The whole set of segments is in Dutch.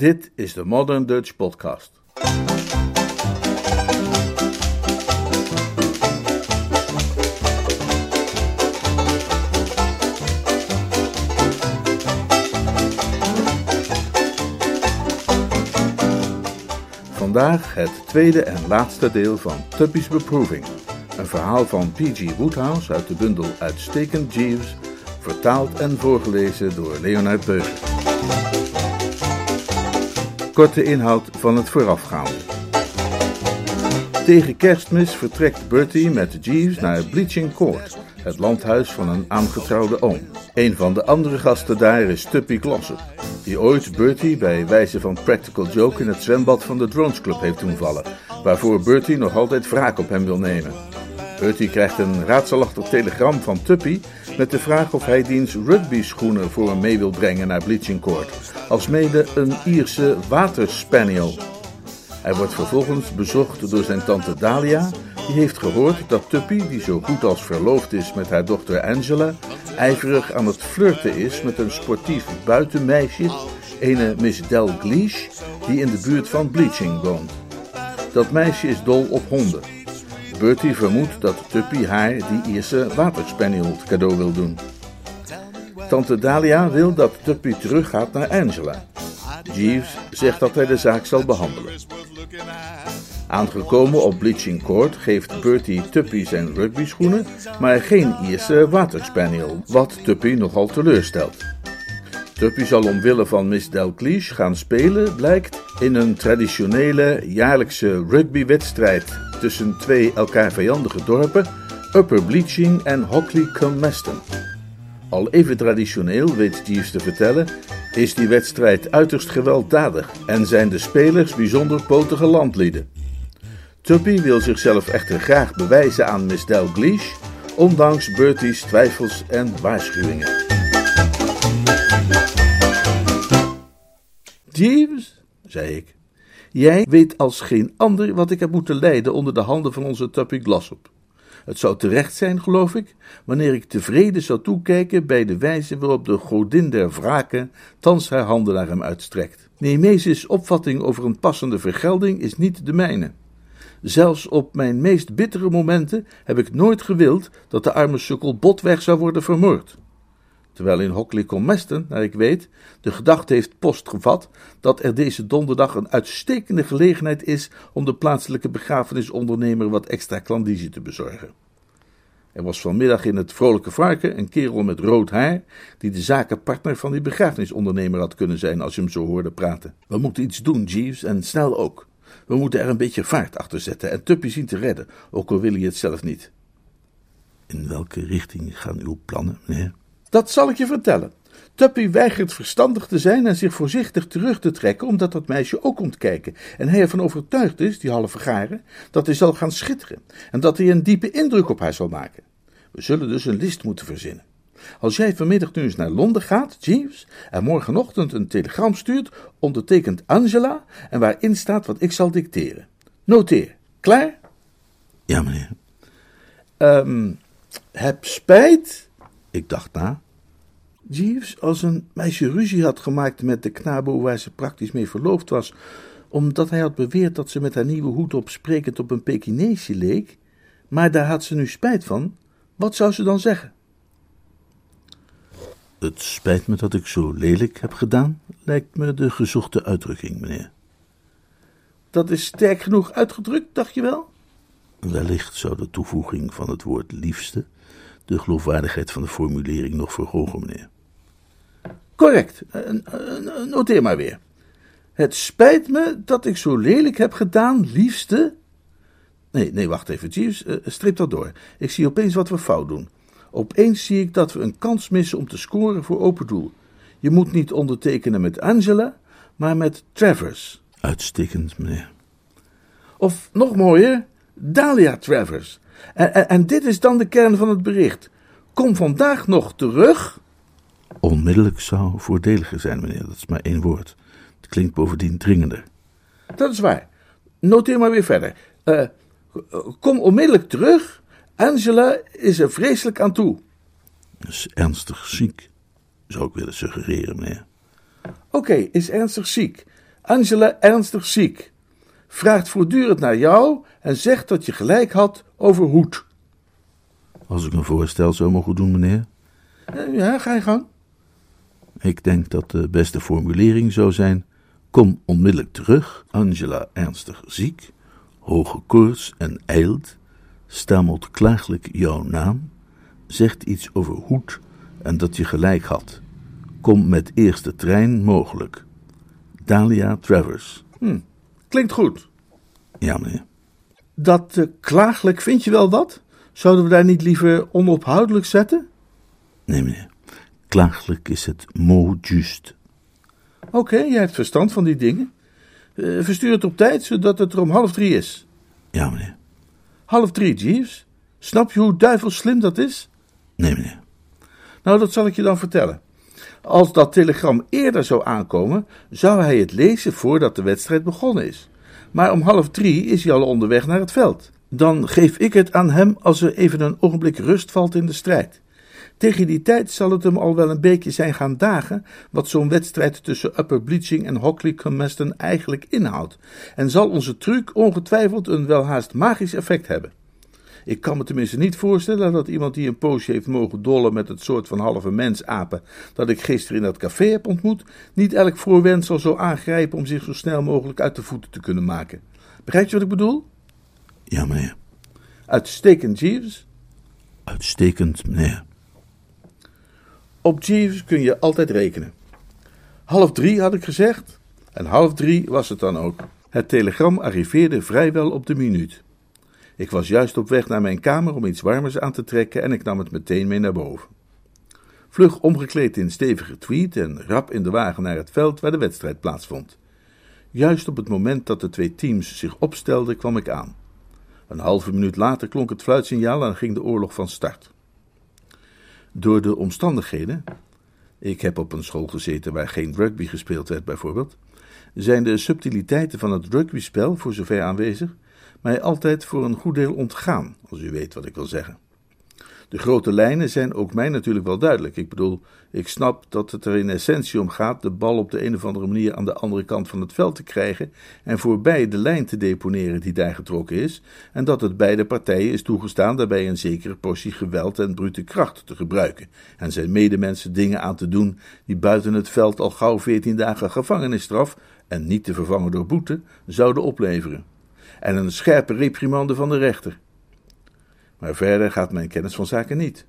Dit is de Modern Dutch Podcast. Vandaag het tweede en laatste deel van Tuppy's Beproving. Een verhaal van P.G. Woodhouse uit de bundel Uitstekend Jeeves, vertaald en voorgelezen door Leonard Beuger. Korte inhoud van het voorafgaande. Tegen kerstmis vertrekt Bertie met Jeeves naar Bleaching Court, het landhuis van een aangetrouwde oom. Een van de andere gasten daar is Tuppy Glossop, die ooit Bertie bij wijze van practical joke in het zwembad van de Drones Club heeft doen vallen, waarvoor Bertie nog altijd wraak op hem wil nemen. Bertie krijgt een raadselachtig telegram van Tuppy met de vraag of hij diens rugbyschoenen voor hem mee wil brengen naar Bleaching Court, alsmede een Ierse waterspaniel. Hij wordt vervolgens bezocht door zijn tante Dalia, die heeft gehoord dat Tuppy, die zo goed als verloofd is met haar dochter Angela, ijverig aan het flirten is met een sportief buitenmeisje, ene Miss Dalgleish, die in de buurt van Bleaching woont. Dat meisje is dol op honden. Bertie vermoedt dat Tuppy haar die Ierse waterspaniel cadeau wil doen. Tante Dalia wil dat Tuppy teruggaat naar Angela. Jeeves zegt dat hij de zaak zal behandelen. Aangekomen op Bleaching Court geeft Bertie Tuppy zijn rugbyschoenen, maar geen Ierse waterspaniel, wat Tuppy nogal teleurstelt. Tuppy zal omwille van Miss Dalgleish gaan spelen, blijkt, in een traditionele jaarlijkse rugbywedstrijd tussen twee elkaar vijandige dorpen, Upper Bleaching en Hockley cum Meston. Al even traditioneel, weet Jeeves te vertellen, is die wedstrijd uiterst gewelddadig en zijn de spelers bijzonder potige landlieden. Tuppy wil zichzelf echter graag bewijzen aan Miss Dalgleish, ondanks Bertie's twijfels en waarschuwingen. Jeeves, zei ik, jij weet als geen ander wat ik heb moeten lijden onder de handen van onze Tuppy Glossop. Het zou terecht zijn, geloof ik, wanneer ik tevreden zou toekijken bij de wijze waarop de godin der wraken thans haar handen naar hem uitstrekt. Nemesis' opvatting over een passende vergelding is niet de mijne. Zelfs op mijn meest bittere momenten heb ik nooit gewild dat de arme sukkel botweg zou worden vermoord. Terwijl in Hockley Meston, naar ik weet, de gedachte heeft postgevat dat er deze donderdag een uitstekende gelegenheid is om de plaatselijke begrafenisondernemer wat extra klandizie te bezorgen. Er was vanmiddag in het Vrolijke Varken een kerel met rood haar, die de zakenpartner van die begrafenisondernemer had kunnen zijn als je hem zo hoorde praten. We moeten iets doen, Jeeves, en snel ook. We moeten er een beetje vaart achter zetten en Tuppy zien te redden, ook al wil je het zelf niet. In welke richting gaan uw plannen, meneer? Dat zal ik je vertellen. Tuppy weigert verstandig te zijn en zich voorzichtig terug te trekken, omdat dat meisje ook komt kijken. En hij ervan overtuigd is, die halve garen, dat hij zal gaan schitteren en dat hij een diepe indruk op haar zal maken. We zullen dus een list moeten verzinnen. Als jij vanmiddag nu eens naar Londen gaat, Jeeves, en morgenochtend een telegram stuurt, ondertekend Angela, en waarin staat wat ik zal dicteren. Noteer. Klaar? Ja, meneer. Um, heb spijt. Ik dacht na. Jeeves, als een meisje ruzie had gemaakt met de knabo waar ze praktisch mee verloofd was, omdat hij had beweerd dat ze met haar nieuwe hoed op sprekend op een Pekineesje leek, maar daar had ze nu spijt van, wat zou ze dan zeggen? Het spijt me dat ik zo lelijk heb gedaan, lijkt me de gezochte uitdrukking, meneer. Dat is sterk genoeg uitgedrukt, dacht je wel? Wellicht zou de toevoeging van het woord liefste de geloofwaardigheid van de formulering nog verhogen, meneer. Correct, noteer maar weer. Het spijt me dat ik zo lelijk heb gedaan, liefste. Nee, nee, wacht even, Jeeves, uh, strip dat door. Ik zie opeens wat we fout doen. Opeens zie ik dat we een kans missen om te scoren voor open doel. Je moet niet ondertekenen met Angela, maar met Travers. Uitstekend, meneer. Of nog mooier, Dahlia Travers. En, en, en dit is dan de kern van het bericht. Kom vandaag nog terug. Onmiddellijk zou voordeliger zijn, meneer. Dat is maar één woord. Het klinkt bovendien dringender. Dat is waar. Noteer maar weer verder. Uh, kom onmiddellijk terug. Angela is er vreselijk aan toe. Is ernstig ziek, zou ik willen suggereren, meneer. Oké, is ernstig ziek. Angela ernstig ziek. Vraagt voortdurend naar jou en zegt dat je gelijk had over Hoed. Als ik een voorstel zou mogen doen, meneer? Eh, ja, ga je gang. Ik denk dat de beste formulering zou zijn: Kom onmiddellijk terug, Angela ernstig ziek, hoge koorts en ijlt, stamelt klaaglijk jouw naam, zegt iets over hoed en dat je gelijk had. Kom met eerste trein mogelijk. Dahlia Travers. Hm, klinkt goed. Ja, meneer. Dat uh, klaaglijk vind je wel wat? Zouden we daar niet liever onophoudelijk zetten? Nee, meneer. Klaaglijk is het mot juste. Oké, jij hebt verstand van die dingen. Uh, verstuur het op tijd, zodat het er om half drie is. Ja, meneer. Half drie, Jeeves. Snap je hoe duivels slim dat is? Nee, meneer. Nou, dat zal ik je dan vertellen. Als dat telegram eerder zou aankomen, zou hij het lezen voordat de wedstrijd begonnen is. Maar om half drie is hij al onderweg naar het veld. Dan geef ik het aan hem als er even een ogenblik rust valt in de strijd. Tegen die tijd zal het hem al wel een beetje zijn gaan dagen wat zo'n wedstrijd tussen Upper Bleaching en Hockley Comaston eigenlijk inhoudt, en zal onze truc ongetwijfeld een welhaast magisch effect hebben. Ik kan me tenminste niet voorstellen dat iemand die een poosje heeft mogen dollen met het soort van halve mensapen dat ik gisteren in dat café heb ontmoet, niet elk voorwendsel zou aangrijpen om zich zo snel mogelijk uit de voeten te kunnen maken. Begrijp je wat ik bedoel? Ja, meneer. Uitstekend, Jeeves. Uitstekend, meneer. Op Jeeves kun je altijd rekenen. Half drie had ik gezegd, en half drie was het dan ook. Het telegram arriveerde vrijwel op de minuut. Ik was juist op weg naar mijn kamer om iets warmers aan te trekken en ik nam het meteen mee naar boven. Vlug omgekleed in stevige tweed en rap in de wagen naar het veld waar de wedstrijd plaatsvond. Juist op het moment dat de twee teams zich opstelden, kwam ik aan. Een halve minuut later klonk het fluitsignaal en ging de oorlog van start. Door de omstandigheden, ik heb op een school gezeten waar geen rugby gespeeld werd bijvoorbeeld, zijn de subtiliteiten van het rugbyspel, voor zover aanwezig, mij altijd voor een goed deel ontgaan, als u weet wat ik wil zeggen. De grote lijnen zijn ook mij natuurlijk wel duidelijk. Ik bedoel, ik snap dat het er in essentie om gaat de bal op de een of andere manier aan de andere kant van het veld te krijgen en voorbij de lijn te deponeren die daar getrokken is, en dat het beide partijen is toegestaan daarbij een zekere portie geweld en brute kracht te gebruiken en zijn medemensen dingen aan te doen die buiten het veld al gauw veertien dagen gevangenisstraf en niet te vervangen door boete zouden opleveren. En een scherpe reprimande van de rechter. Maar verder gaat mijn kennis van zaken niet.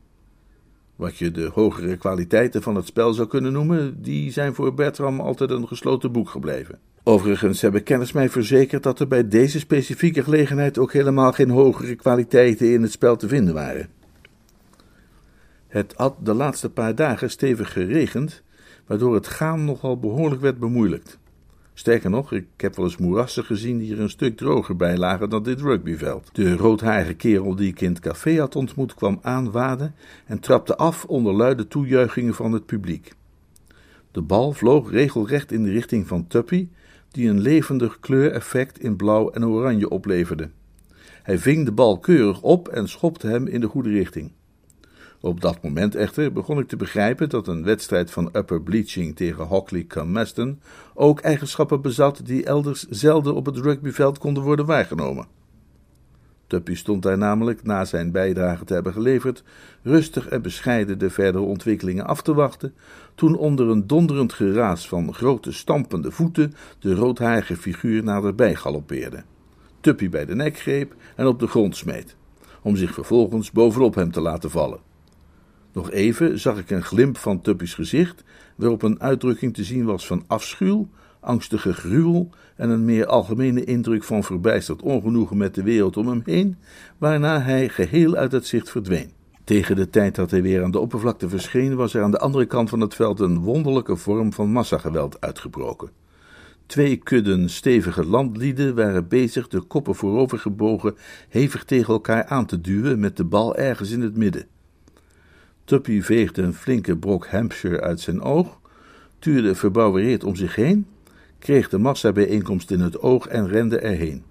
Wat je de hogere kwaliteiten van het spel zou kunnen noemen, die zijn voor Bertram altijd een gesloten boek gebleven. Overigens hebben kennis mij verzekerd dat er bij deze specifieke gelegenheid ook helemaal geen hogere kwaliteiten in het spel te vinden waren. Het had de laatste paar dagen stevig geregend, waardoor het gaan nogal behoorlijk werd bemoeilijkt. Sterker nog, ik heb wel eens moerassen gezien die er een stuk droger bij lagen dan dit rugbyveld. De roodharige kerel die ik in het café had ontmoet kwam aanwaden en trapte af onder luide toejuichingen van het publiek. De bal vloog regelrecht in de richting van Tuppy, die een levendig kleureffect in blauw en oranje opleverde. Hij ving de bal keurig op en schopte hem in de goede richting. Op dat moment echter begon ik te begrijpen dat een wedstrijd van upper bleaching tegen Hockley Maston ook eigenschappen bezat die elders zelden op het rugbyveld konden worden waargenomen. Tuppy stond daar namelijk, na zijn bijdrage te hebben geleverd, rustig en bescheiden de verdere ontwikkelingen af te wachten, toen onder een donderend geraas van grote stampende voeten de roodharige figuur naderbij galoppeerde. Tuppy bij de nek greep en op de grond smeet, om zich vervolgens bovenop hem te laten vallen. Nog even zag ik een glimp van Tuppy's gezicht, waarop een uitdrukking te zien was van afschuw, angstige gruwel en een meer algemene indruk van verbijsterd ongenoegen met de wereld om hem heen, waarna hij geheel uit het zicht verdween. Tegen de tijd dat hij weer aan de oppervlakte verscheen, was er aan de andere kant van het veld een wonderlijke vorm van massageweld uitgebroken. Twee kudden stevige landlieden waren bezig de koppen voorover gebogen hevig tegen elkaar aan te duwen met de bal ergens in het midden. Tuppy veegde een flinke brok Hampshire uit zijn oog, tuurde verbouwereerd om zich heen, kreeg de massabijeenkomst in het oog en rende erheen.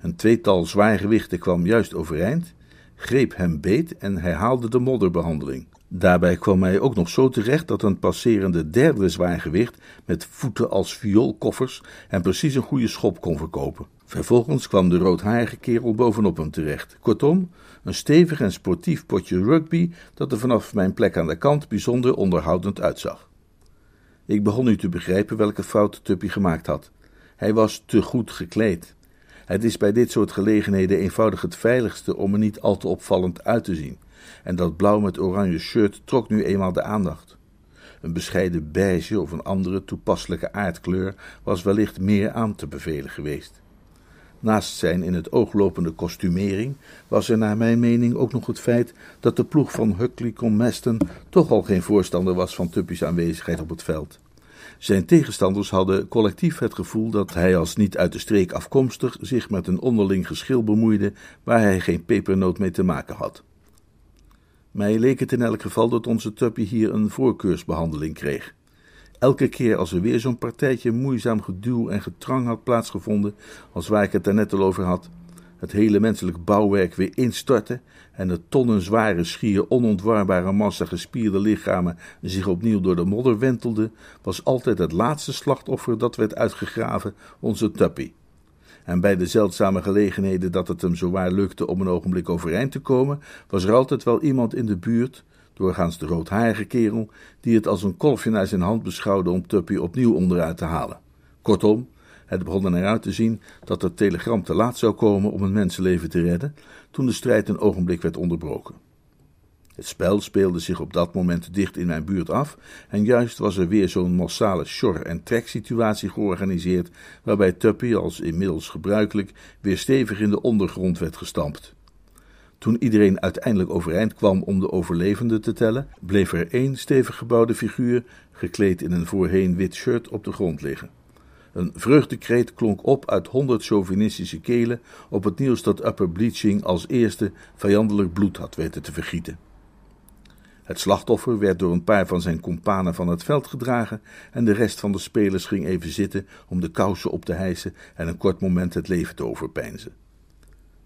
Een tweetal zwaargewichten kwam juist overeind, greep hem beet en herhaalde de modderbehandeling. Daarbij kwam hij ook nog zo terecht dat een passerende derde zwaargewicht met voeten als vioolkoffers en precies een goede schop kon verkopen. Vervolgens kwam de roodharige kerel bovenop hem terecht. Kortom, een stevig en sportief potje rugby dat er vanaf mijn plek aan de kant bijzonder onderhoudend uitzag. Ik begon nu te begrijpen welke fout Tuppy gemaakt had. Hij was te goed gekleed. Het is bij dit soort gelegenheden eenvoudig het veiligste om er niet al te opvallend uit te zien. En dat blauw met oranje shirt trok nu eenmaal de aandacht. Een bescheiden beige of een andere toepasselijke aardkleur was wellicht meer aan te bevelen geweest. Naast zijn in het oog lopende kostumering was er naar mijn mening ook nog het feit dat de ploeg van Huckley Comeston toch al geen voorstander was van Tuppy's aanwezigheid op het veld. Zijn tegenstanders hadden collectief het gevoel dat hij als niet uit de streek afkomstig zich met een onderling geschil bemoeide waar hij geen pepernoot mee te maken had. Mij leek het in elk geval dat onze Tuppy hier een voorkeursbehandeling kreeg. Elke keer als er weer zo'n partijtje moeizaam geduw en getrang had plaatsgevonden, als waar ik het daarnet al over had, het hele menselijk bouwwerk weer instortte en de tonnenzware, schier onontwarbare massa gespierde lichamen zich opnieuw door de modder wentelde, was altijd het laatste slachtoffer dat werd uitgegraven onze Tuppy. En bij de zeldzame gelegenheden dat het hem zowaar lukte om een ogenblik overeind te komen, was er altijd wel iemand in de buurt, doorgaans de roodharige kerel, die het als een kolfje naar zijn hand beschouwde om Tuppy opnieuw onderuit te halen. Kortom, het begon er naar uit te zien dat het telegram te laat zou komen om een mensenleven te redden, toen de strijd een ogenblik werd onderbroken. Het spel speelde zich op dat moment dicht in mijn buurt af, en juist was er weer zo'n massale shor- en treksituatie georganiseerd, waarbij Tuppy, als inmiddels gebruikelijk, weer stevig in de ondergrond werd gestampt. Toen iedereen uiteindelijk overeind kwam om de overlevenden te tellen, bleef er één stevig gebouwde figuur, gekleed in een voorheen wit shirt, op de grond liggen. Een vreugdekreet klonk op uit honderd chauvinistische kelen op het nieuws dat Upper Bleaching als eerste vijandelijk bloed had weten te vergieten. Het slachtoffer werd door een paar van zijn kompanen van het veld gedragen en de rest van de spelers ging even zitten om de kousen op te hijsen en een kort moment het leven te overpeinzen.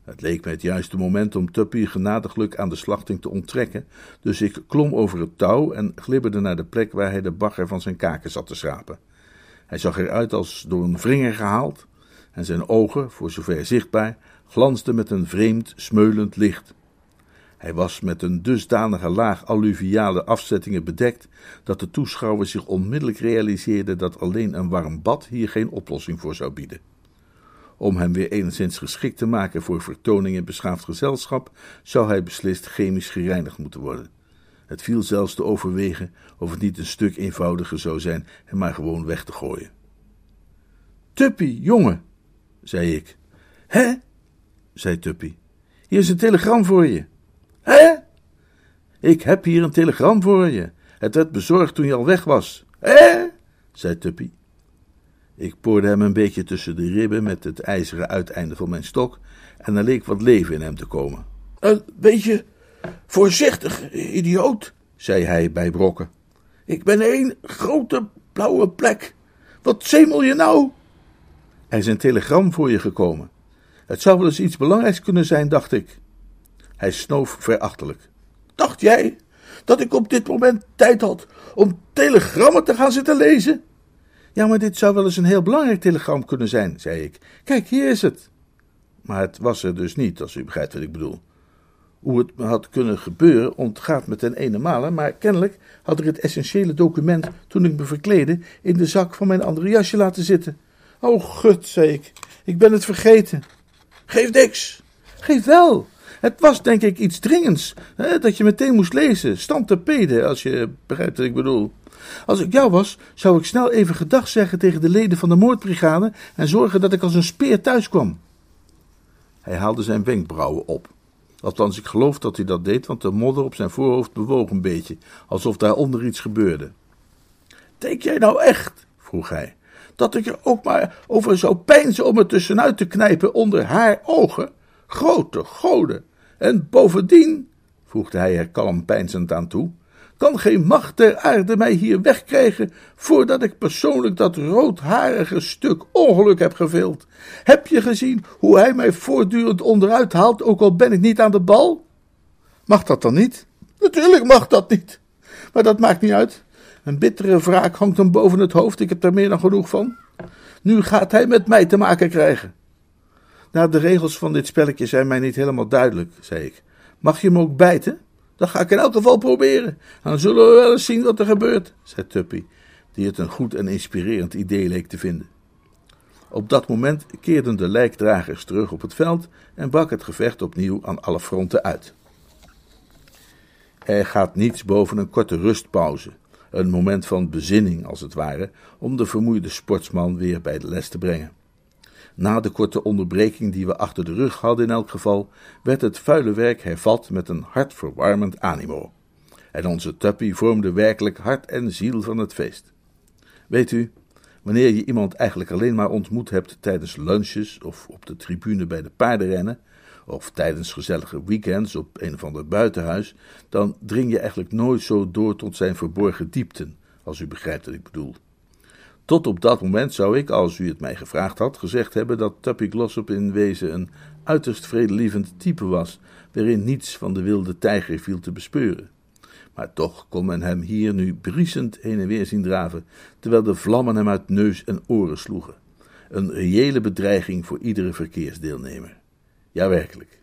Het leek mij het juiste moment om Tuppy genadiglijk aan de slachting te onttrekken, dus ik klom over het touw en glibberde naar de plek waar hij de bagger van zijn kaken zat te schrapen. Hij zag eruit als door een wringer gehaald, en zijn ogen, voor zover zichtbaar, glansden met een vreemd, smeulend licht. Hij was met een dusdanige laag alluviale afzettingen bedekt dat de toeschouwer zich onmiddellijk realiseerde dat alleen een warm bad hier geen oplossing voor zou bieden. Om hem weer enigszins geschikt te maken voor vertoning in beschaafd gezelschap, zou hij beslist chemisch gereinigd moeten worden. Het viel zelfs te overwegen of het niet een stuk eenvoudiger zou zijn hem maar gewoon weg te gooien. Tuppy, jongen, zei ik. Hè? zei Tuppy. Hier is een telegram voor je. Hè? Ik heb hier een telegram voor je. Het werd bezorgd toen je al weg was. Hè? zei Tuppy. Ik poorde hem een beetje tussen de ribben met het ijzeren uiteinde van mijn stok en er leek wat leven in hem te komen. Een beetje voorzichtig, idioot, zei hij bij brokken. Ik ben één grote blauwe plek. Wat zemel je nou? Er is een telegram voor je gekomen. Het zou wel eens iets belangrijks kunnen zijn, dacht ik. Hij snoof verachtelijk. Dacht jij dat ik op dit moment tijd had om telegrammen te gaan zitten lezen? Ja, maar dit zou wel eens een heel belangrijk telegram kunnen zijn, zei ik. Kijk, hier is het. Maar het was er dus niet, als u begrijpt wat ik bedoel. Hoe het had kunnen gebeuren ontgaat me ten ene male, maar kennelijk had ik het essentiële document, toen ik me verkleedde, in de zak van mijn andere jasje laten zitten. Oh, gut, zei ik, ik ben het vergeten. Geef niks. Geef wel. Het was denk ik iets dringends, hè, dat je meteen moest lezen, stand te peden, als je begrijpt wat ik bedoel. Als ik jou was, zou ik snel even gedag zeggen tegen de leden van de moordbrigade en zorgen dat ik als een speer thuis kwam. Hij haalde zijn wenkbrauwen op. Althans, ik geloof dat hij dat deed, want de modder op zijn voorhoofd bewoog een beetje, alsof daaronder iets gebeurde. Denk jij nou echt, vroeg hij, dat ik er ook maar over zou peinzen om het tussenuit te knijpen onder haar ogen? Grote goden! En bovendien, voegde hij er kalm peinzend aan toe, kan geen macht der aarde mij hier wegkrijgen voordat ik persoonlijk dat roodharige stuk ongeluk heb gevild. Heb je gezien hoe hij mij voortdurend onderuit haalt, ook al ben ik niet aan de bal? Mag dat dan niet? Natuurlijk mag dat niet. Maar dat maakt niet uit. Een bittere wraak hangt hem boven het hoofd, ik heb daar meer dan genoeg van. Nu gaat hij met mij te maken krijgen. Nou, de regels van dit spelletje zijn mij niet helemaal duidelijk, zei ik. Mag je hem ook bijten? Dat ga ik in elk geval proberen. Dan zullen we wel eens zien wat er gebeurt, zei Tuppy, die het een goed en inspirerend idee leek te vinden. Op dat moment keerden de lijkdragers terug op het veld en brak het gevecht opnieuw aan alle fronten uit. Er gaat niets boven een korte rustpauze, een moment van bezinning als het ware, om de vermoeide sportsman weer bij de les te brengen. Na de korte onderbreking die we achter de rug hadden in elk geval, werd het vuile werk hervat met een hartverwarmend animo. En onze Tuppy vormde werkelijk hart en ziel van het feest. Weet u, wanneer je iemand eigenlijk alleen maar ontmoet hebt tijdens lunches of op de tribune bij de paardenrennen, of tijdens gezellige weekends op een of ander buitenhuis, dan dring je eigenlijk nooit zo door tot zijn verborgen diepten, als u begrijpt wat ik bedoel. Tot op dat moment zou ik, als u het mij gevraagd had, gezegd hebben dat Tuppy Glossop in wezen een uiterst vredelievend type was, waarin niets van de wilde tijger viel te bespeuren. Maar toch kon men hem hier nu briesend heen en weer zien draven, terwijl de vlammen hem uit neus en oren sloegen. Een reële bedreiging voor iedere verkeersdeelnemer. Ja, werkelijk.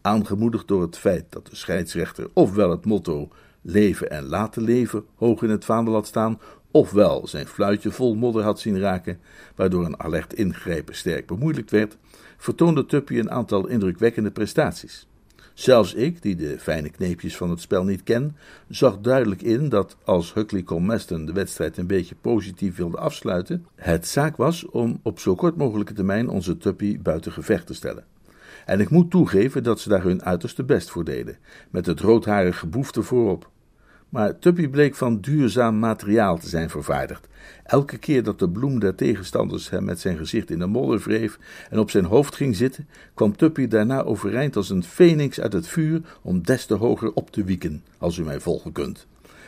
Aangemoedigd door het feit dat de scheidsrechter ofwel het motto leven en laten leven hoog in het vaandel had staan, ofwel zijn fluitje vol modder had zien raken, waardoor een alert ingrijpen sterk bemoeilijkt werd, vertoonde Tuppy een aantal indrukwekkende prestaties. Zelfs ik, die de fijne kneepjes van het spel niet ken, zag duidelijk in dat als Huckley Colmaston de wedstrijd een beetje positief wilde afsluiten, het zaak was om op zo kort mogelijke termijn onze Tuppy buiten gevecht te stellen. En ik moet toegeven dat ze daar hun uiterste best voor deden, met het roodharige boefte voorop. Maar Tuppy bleek van duurzaam materiaal te zijn vervaardigd. Elke keer dat de bloem der tegenstanders hem met zijn gezicht in de modder wreef en op zijn hoofd ging zitten, kwam Tuppy daarna overeind als een feniks uit het vuur om des te hoger op te wieken, als u mij volgen kunt.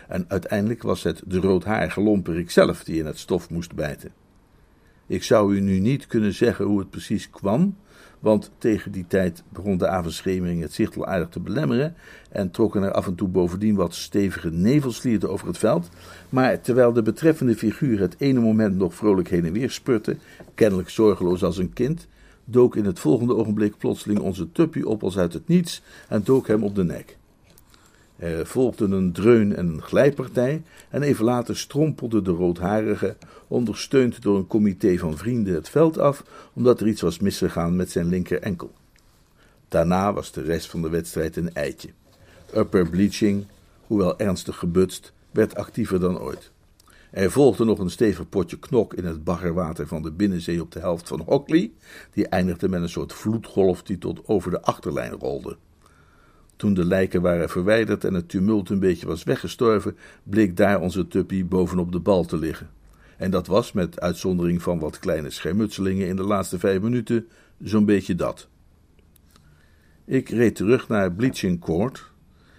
En uiteindelijk was het de roodharige lomperik zelf die in het stof moest bijten. Ik zou u nu niet kunnen zeggen hoe het precies kwam, want tegen die tijd begon de avondschemering het zicht wel aardig te belemmeren en trokken er af en toe bovendien wat stevige nevelslierten over het veld. Maar terwijl de betreffende figuur het ene moment nog vrolijk heen en weer spurte, kennelijk zorgeloos als een kind, dook in het volgende ogenblik plotseling onze Tuppy op als uit het niets en dook hem op de nek. Er volgde een dreun- en een glijpartij en even later strompelde de roodharige, ondersteund door een comité van vrienden, het veld af, omdat er iets was misgegaan met zijn linker enkel. Daarna was de rest van de wedstrijd een eitje. Upper Bleaching, hoewel ernstig gebutst, werd actiever dan ooit. Er volgde nog een stevig potje knok in het baggerwater van de binnenzee op de helft van Hockley, die eindigde met een soort vloedgolf die tot over de achterlijn rolde. Toen de lijken waren verwijderd en het tumult een beetje was weggestorven, bleek daar onze tuppy bovenop de bal te liggen. En dat was, met uitzondering van wat kleine schermutselingen in de laatste vijf minuten, zo'n beetje dat. Ik reed terug naar Bleaching Court,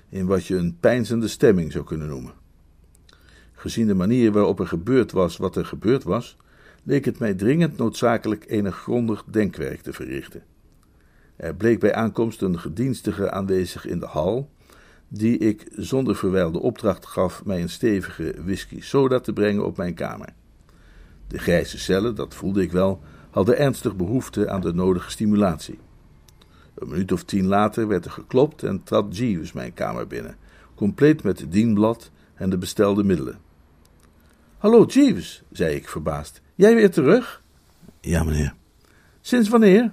in wat je een pijnzende stemming zou kunnen noemen. Gezien de manier waarop er gebeurd was wat er gebeurd was, leek het mij dringend noodzakelijk enig grondig denkwerk te verrichten. Er bleek bij aankomst een gedienstige aanwezig in de hal, die ik zonder verwijl de opdracht gaf mij een stevige whisky soda te brengen op mijn kamer. De grijze cellen, dat voelde ik wel, hadden ernstig behoefte aan de nodige stimulatie. Een minuut of tien later werd er geklopt en trad Jeeves mijn kamer binnen, compleet met het dienblad en de bestelde middelen. Hallo Jeeves, zei ik verbaasd. Jij weer terug? Ja, meneer. Sinds wanneer?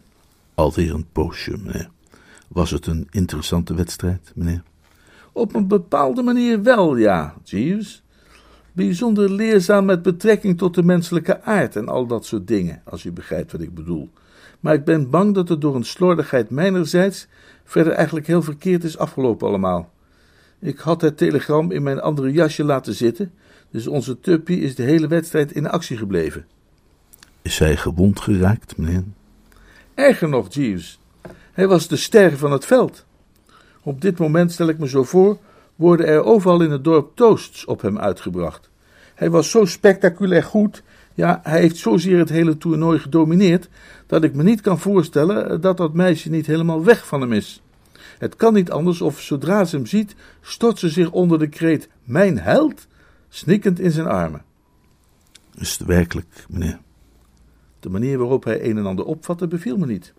Alweer een poosje, meneer. Was het een interessante wedstrijd, meneer? Op een bepaalde manier wel, ja, Jeeves. Bijzonder leerzaam met betrekking tot de menselijke aard en al dat soort dingen, als u begrijpt wat ik bedoel. Maar ik ben bang dat het door een slordigheid mijnerzijds verder eigenlijk heel verkeerd is afgelopen allemaal. Ik had het telegram in mijn andere jasje laten zitten, dus onze Tuppy is de hele wedstrijd in actie gebleven. Is hij gewond geraakt, meneer? Erger nog, Jeeves. Hij was de ster van het veld. Op dit moment, stel ik me zo voor, worden er overal in het dorp toasts op hem uitgebracht. Hij was zo spectaculair goed, ja, hij heeft zozeer het hele toernooi gedomineerd, dat ik me niet kan voorstellen dat dat meisje niet helemaal weg van hem is. Het kan niet anders of zodra ze hem ziet, stort ze zich onder de kreet: Mijn held! snikkend in zijn armen. Is het werkelijk, meneer? De manier waarop hij een en ander opvatte beviel me niet.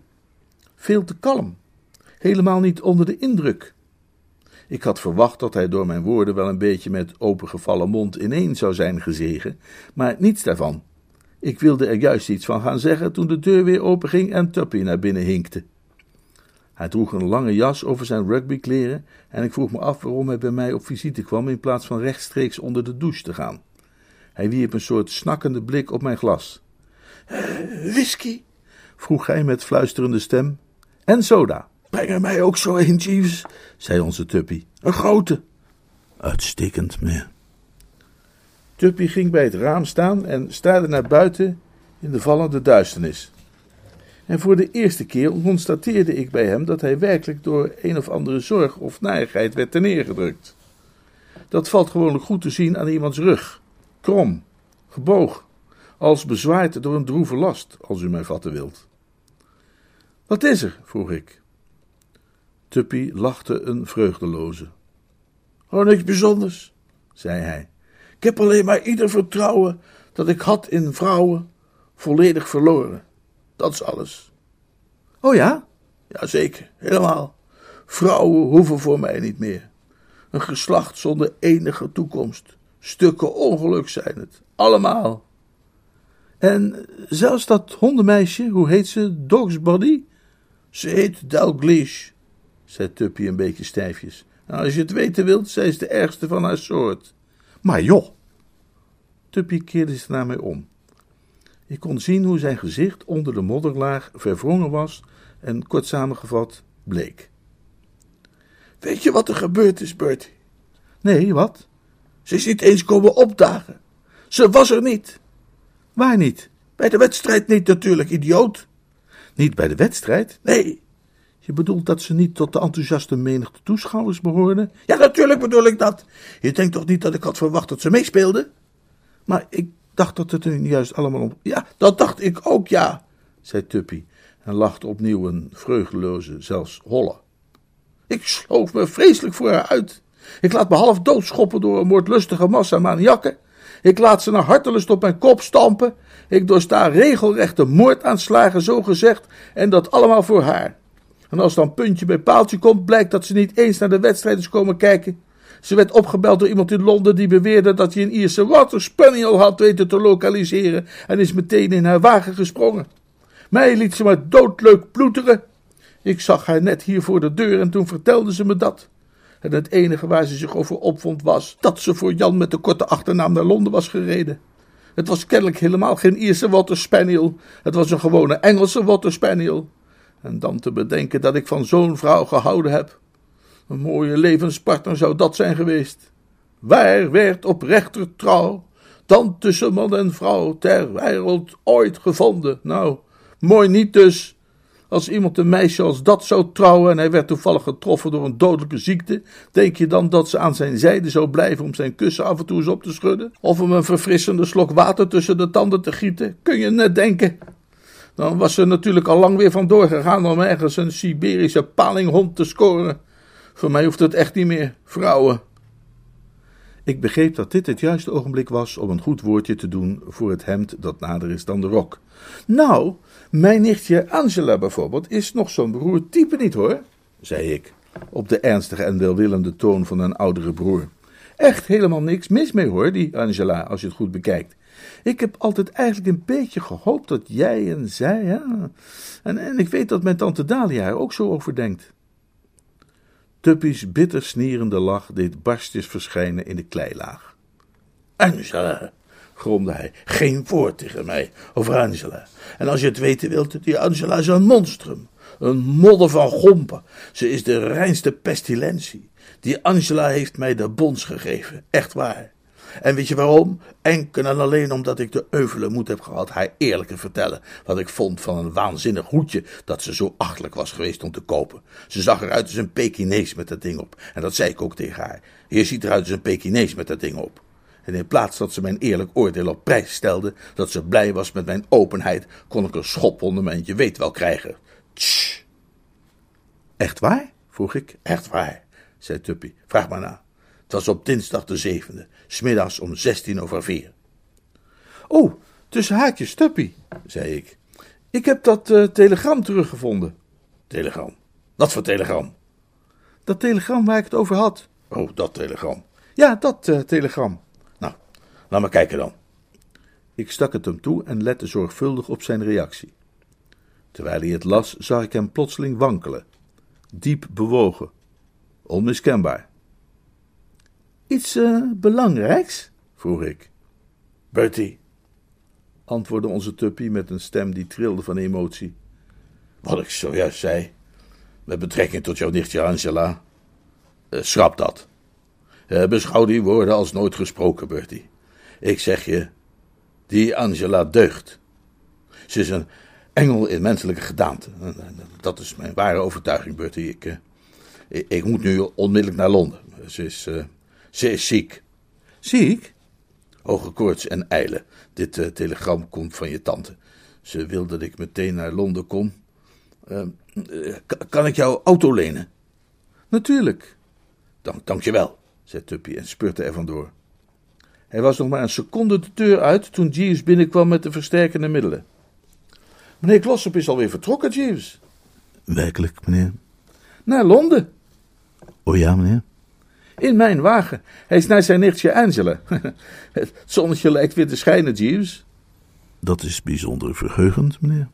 Veel te kalm, helemaal niet onder de indruk. Ik had verwacht dat hij door mijn woorden wel een beetje met opengevallen mond ineen zou zijn gezegen, maar niets daarvan. Ik wilde er juist iets van gaan zeggen toen de deur weer openging en Tuppy naar binnen hinkte. Hij droeg een lange jas over zijn rugbykleren en ik vroeg me af waarom hij bij mij op visite kwam in plaats van rechtstreeks onder de douche te gaan. Hij wierp een soort snakkende blik op mijn glas. Whisky? vroeg hij met fluisterende stem. En soda. Breng er mij ook zo een, Jeeves, zei onze Tuppy. Een grote. Uitstekend, meneer. Tuppy ging bij het raam staan en staarde naar buiten in de vallende duisternis. En voor de eerste keer constateerde ik bij hem dat hij werkelijk door een of andere zorg of narigheid werd neergedrukt. Dat valt gewoonlijk goed te zien aan iemands rug, krom, gebogen, als bezwaard door een droeve last, als u mij vatten wilt. Wat is er? vroeg ik. Tuppy lachte een vreugdeloze. Oh, niks bijzonders, zei hij. Ik heb alleen maar ieder vertrouwen dat ik had in vrouwen volledig verloren. Dat is alles. Oh ja? Jazeker, helemaal. Vrouwen hoeven voor mij niet meer. Een geslacht zonder enige toekomst. Stukken ongeluk zijn het. Allemaal. En zelfs dat hondenmeisje, hoe heet ze? Dogsbody? Ze heet Dalglish, zei Tuppy een beetje stijfjes. Nou, als je het weten wilt, zij is de ergste van haar soort. Maar joh! Tuppy keerde zich naar mij om. Ik kon zien hoe zijn gezicht onder de modderlaag verwrongen was en kort samengevat bleek. Weet je wat er gebeurd is, Bertie? Nee, wat? Ze is niet eens komen opdagen. Ze was er niet. Waar niet? Bij de wedstrijd niet natuurlijk, idioot. Niet bij de wedstrijd? Nee. Je bedoelt dat ze niet tot de enthousiaste menigte toeschouwers behoorde? Ja, natuurlijk bedoel ik dat. Je denkt toch niet dat ik had verwacht dat ze meespeelde? Maar ik dacht dat het er juist allemaal om... Ja, dat dacht ik ook, ja, zei Tuppy en lachte opnieuw een vreugdeloze, zelfs holle. Ik sloof me vreselijk voor haar uit. Ik laat me half doodschoppen door een moordlustige massa maniakken. Ik laat ze naar hartelust op mijn kop stampen. Ik doorsta regelrechte moordaanslagen, zo gezegd, en dat allemaal voor haar. En als dan puntje bij paaltje komt, blijkt dat ze niet eens naar de wedstrijd is komen kijken. Ze werd opgebeld door iemand in Londen die beweerde dat hij een Ierse Water Spaniel had weten te lokaliseren en is meteen in haar wagen gesprongen. Mij liet ze maar doodleuk ploeteren. Ik zag haar net hier voor de deur en toen vertelde ze me dat. En het enige waar ze zich over opvond was dat ze voor Jan met de korte achternaam naar Londen was gereden. Het was kennelijk helemaal geen Ierse Water Spaniel. Het was een gewone Engelse Water Spaniel. En dan te bedenken dat ik van zo'n vrouw gehouden heb. Een mooie levenspartner zou dat zijn geweest. Waar werd oprechter trouw dan tussen man en vrouw ter wereld ooit gevonden? Nou, mooi niet dus. Als iemand een meisje als dat zou trouwen en hij werd toevallig getroffen door een dodelijke ziekte, denk je dan dat ze aan zijn zijde zou blijven om zijn kussen af en toe eens op te schudden? Of om een verfrissende slok water tussen de tanden te gieten? Kun je net denken. Dan was ze natuurlijk al lang weer vandoor gegaan om ergens een Siberische palinghond te scoren. Voor mij hoeft het echt niet meer, vrouwen. Ik begreep dat dit het juiste ogenblik was om een goed woordje te doen voor het hemd dat nader is dan de rok. Nou, mijn nichtje Angela bijvoorbeeld is nog zo'n beroerd type niet hoor, zei ik, op de ernstige en welwillende toon van een oudere broer. Echt helemaal niks mis mee hoor, die Angela, als je het goed bekijkt. Ik heb altijd eigenlijk een beetje gehoopt dat jij en zij, ja. En, en ik weet dat mijn tante Dalia er ook zo over denkt. Tuppy's bitter snierende lach deed barstjes verschijnen in de kleilaag. Angela, gromde hij, geen woord tegen mij over Angela. En als je het weten wilt, die Angela is een monstrum. Een modder van gompen. Ze is de reinste pestilentie. Die Angela heeft mij de bons gegeven, echt waar. En weet je waarom? Enkel en alleen omdat ik de euvele moed heb gehad haar eerlijk te vertellen wat ik vond van een waanzinnig hoedje dat ze zo achtelijk was geweest om te kopen. Ze zag eruit als een Pekinees met dat ding op. En dat zei ik ook tegen haar. Je ziet eruit als een Pekinees met dat ding op. En in plaats dat ze mijn eerlijk oordeel op prijs stelde, dat ze blij was met mijn openheid, kon ik een schop onder mijn je weet wel krijgen. Tsch. Echt waar? vroeg ik. Echt waar, zei Tuppy. Vraag maar na. Het was op dinsdag de zevende, smiddags om zestien over vier. Oh, tussen haakjes, Tuppy, zei ik. Ik heb dat uh, telegram teruggevonden. Telegram? Wat voor telegram? Dat telegram waar ik het over had. Oh, dat telegram. Ja, dat uh, telegram. Nou, laat maar kijken dan. Ik stak het hem toe en lette zorgvuldig op zijn reactie. Terwijl hij het las, zag ik hem plotseling wankelen. Diep bewogen. Onmiskenbaar. Iets uh, belangrijks? vroeg ik. Bertie, antwoordde onze tuppy met een stem die trilde van emotie. Wat ik zojuist zei, met betrekking tot jouw nichtje Angela. Uh, schrap dat. Uh, beschouw die woorden als nooit gesproken, Bertie. Ik zeg je, die Angela deugt. Ze is een engel in menselijke gedaante. Dat is mijn ware overtuiging, Bertie. Ik, ik, ik moet nu onmiddellijk naar Londen. Ze is, ze is ziek. Ziek? Hoge koorts en eilen. Dit uh, telegram komt van je tante. Ze wil dat ik meteen naar Londen kom. Uh, kan ik jouw auto lenen? Natuurlijk. Dank, dank je wel, zei Tuppy en spurte er vandoor. Hij was nog maar een seconde de deur uit toen Jeeves binnenkwam met de versterkende middelen. Meneer Glossop is alweer vertrokken, Jeeves. Werkelijk, meneer? Naar Londen. Oh ja, meneer? In mijn wagen. Hij is naar zijn nichtje Angela. Het zonnetje lijkt weer te schijnen, Jeeves. Dat is bijzonder verheugend, meneer.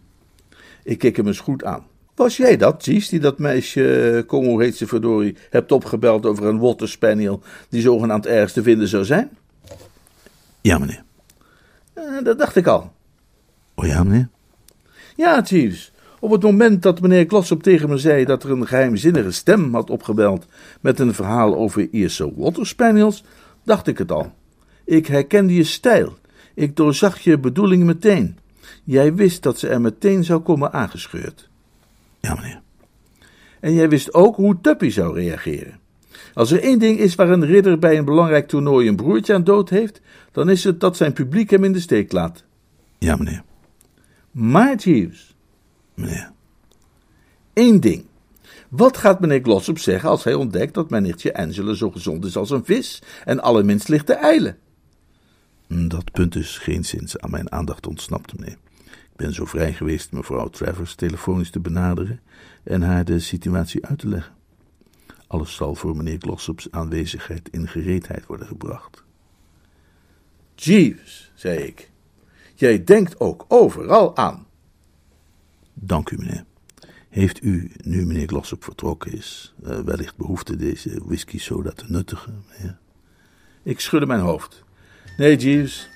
Ik keek hem eens goed aan. Was jij dat, Jeeves, die dat meisje, kom hoe heet ze verdorie, hebt opgebeld over een water spaniel die zogenaamd ergens te vinden zou zijn? Ja, meneer. Uh, dat dacht ik al. Oh ja, meneer? Ja, Jeeves. Op het moment dat meneer Glossop tegen me zei dat er een geheimzinnige stem had opgebeld met een verhaal over Ierse water spaniels, dacht ik het al. Ik herkende je stijl. Ik doorzag je bedoeling meteen. Jij wist dat ze er meteen zou komen aangescheurd. Ja, meneer. En jij wist ook hoe Tuppy zou reageren. Als er één ding is waar een ridder bij een belangrijk toernooi een broertje aan dood heeft, dan is het dat zijn publiek hem in de steek laat. Ja, meneer. Maar, Jeeves. Meneer. Eén ding. Wat gaat meneer Glossop zeggen als hij ontdekt dat mijn nichtje Angela zo gezond is als een vis en allerminst ligt te eilen? Dat punt is geen sinds aan mijn aandacht ontsnapt, meneer. Ik ben zo vrij geweest mevrouw Travers telefonisch te benaderen en haar de situatie uit te leggen. Alles zal voor meneer Glossops aanwezigheid in gereedheid worden gebracht. Jeeves, zei ik, jij denkt ook overal aan. Dank u, meneer. Heeft u, nu meneer Glossop vertrokken is, uh, wellicht behoefte deze whisky soda te nuttigen, meneer? Ik schudde mijn hoofd. Nee, Jeeves.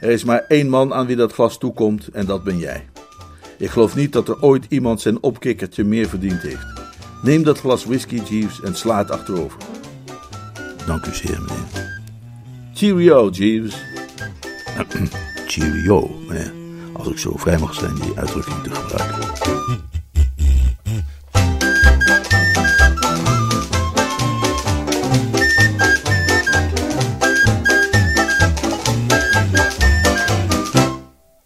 Er is maar één man aan wie dat glas toekomt en dat ben jij. Ik geloof niet dat er ooit iemand zijn opkikkertje meer verdiend heeft. Neem dat glas whisky, Jeeves, en sla het achterover. Dank u zeer, meneer. Cheerio, Jeeves. Cheerio, meneer. Als ik zo vrij mag zijn die uitdrukking te gebruiken.